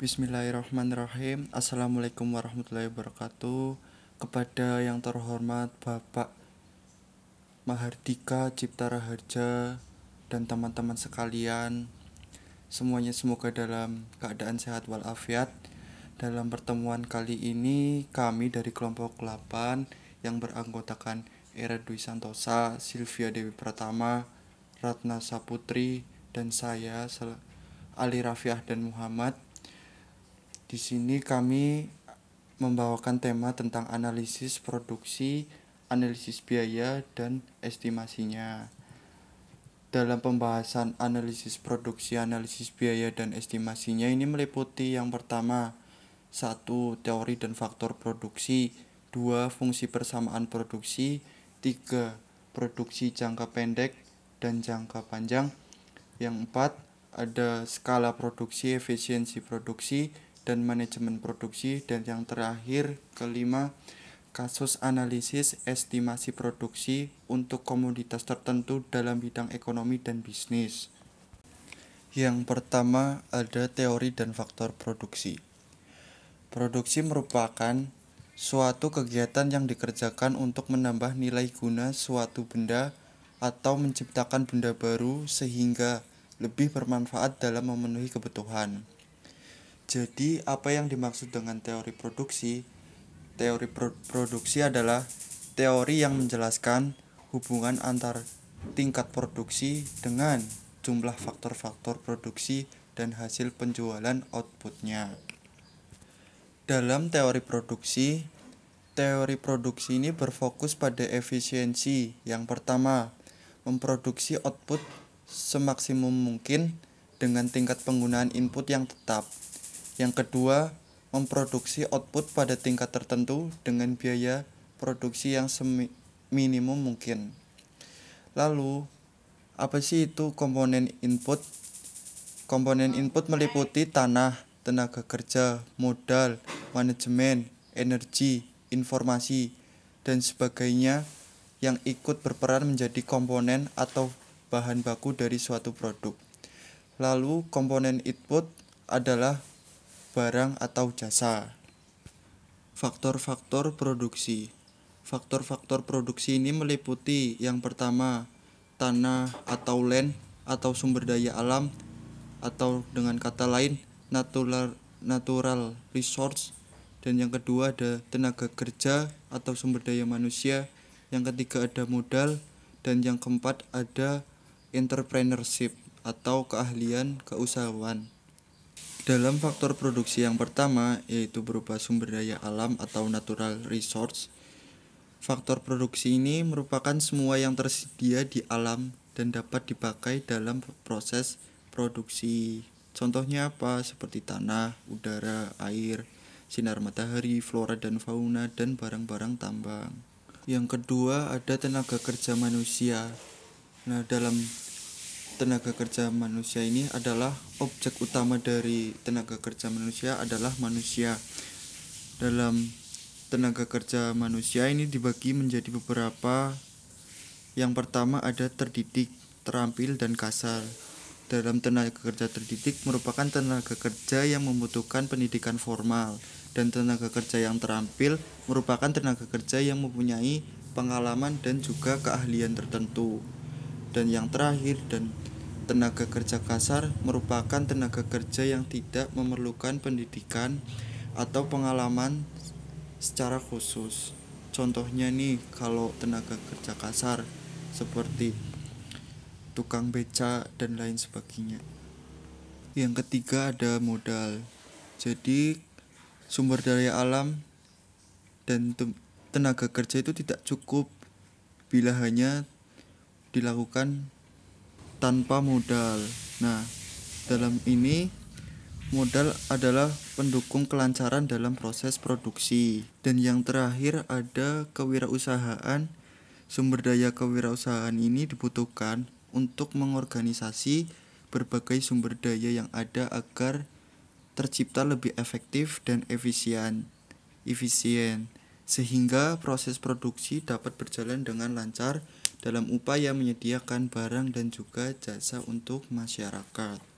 Bismillahirrahmanirrahim Assalamualaikum warahmatullahi wabarakatuh Kepada yang terhormat Bapak Mahardika Cipta Raharja Dan teman-teman sekalian Semuanya semoga dalam keadaan sehat walafiat Dalam pertemuan kali ini Kami dari kelompok 8 Yang beranggotakan Era Dwi Santosa Sylvia Dewi Pratama Ratna Saputri Dan saya Ali Rafiah dan Muhammad. Di sini kami membawakan tema tentang analisis produksi, analisis biaya, dan estimasinya. Dalam pembahasan analisis produksi, analisis biaya, dan estimasinya ini meliputi yang pertama, satu teori dan faktor produksi, dua fungsi persamaan produksi, tiga produksi jangka pendek dan jangka panjang, yang empat ada skala produksi, efisiensi produksi, dan manajemen produksi, dan yang terakhir kelima kasus analisis estimasi produksi untuk komoditas tertentu dalam bidang ekonomi dan bisnis. Yang pertama ada teori dan faktor produksi. Produksi merupakan suatu kegiatan yang dikerjakan untuk menambah nilai guna suatu benda atau menciptakan benda baru sehingga lebih bermanfaat dalam memenuhi kebutuhan. Jadi, apa yang dimaksud dengan teori produksi? Teori pro produksi adalah teori yang menjelaskan hubungan antar tingkat produksi dengan jumlah faktor-faktor produksi dan hasil penjualan outputnya. Dalam teori produksi, teori produksi ini berfokus pada efisiensi. Yang pertama, memproduksi output semaksimum mungkin dengan tingkat penggunaan input yang tetap. Yang kedua, memproduksi output pada tingkat tertentu dengan biaya produksi yang seminimum mungkin. Lalu, apa sih itu komponen input? Komponen input meliputi tanah, tenaga kerja, modal, manajemen, energi, informasi, dan sebagainya yang ikut berperan menjadi komponen atau bahan baku dari suatu produk. Lalu komponen input adalah barang atau jasa. Faktor-faktor produksi. Faktor-faktor produksi ini meliputi yang pertama, tanah atau land atau sumber daya alam atau dengan kata lain natural natural resource dan yang kedua ada tenaga kerja atau sumber daya manusia, yang ketiga ada modal dan yang keempat ada entrepreneurship atau keahlian keusahawan. Dalam faktor produksi yang pertama yaitu berupa sumber daya alam atau natural resource. Faktor produksi ini merupakan semua yang tersedia di alam dan dapat dipakai dalam proses produksi. Contohnya apa? Seperti tanah, udara, air, sinar matahari, flora dan fauna, dan barang-barang tambang. Yang kedua ada tenaga kerja manusia. Nah, dalam tenaga kerja manusia ini adalah objek utama dari tenaga kerja manusia adalah manusia. Dalam tenaga kerja manusia ini dibagi menjadi beberapa. Yang pertama ada terdidik, terampil, dan kasar. Dalam tenaga kerja terdidik merupakan tenaga kerja yang membutuhkan pendidikan formal dan tenaga kerja yang terampil merupakan tenaga kerja yang mempunyai pengalaman dan juga keahlian tertentu. Dan yang terakhir dan tenaga kerja kasar merupakan tenaga kerja yang tidak memerlukan pendidikan atau pengalaman secara khusus. Contohnya nih kalau tenaga kerja kasar seperti tukang beca dan lain sebagainya. Yang ketiga ada modal. Jadi sumber daya alam dan tenaga kerja itu tidak cukup bila hanya dilakukan tanpa modal. Nah, dalam ini modal adalah pendukung kelancaran dalam proses produksi. Dan yang terakhir ada kewirausahaan. Sumber daya kewirausahaan ini dibutuhkan untuk mengorganisasi berbagai sumber daya yang ada agar tercipta lebih efektif dan efisien. Efisien sehingga proses produksi dapat berjalan dengan lancar dalam upaya menyediakan barang dan juga jasa untuk masyarakat.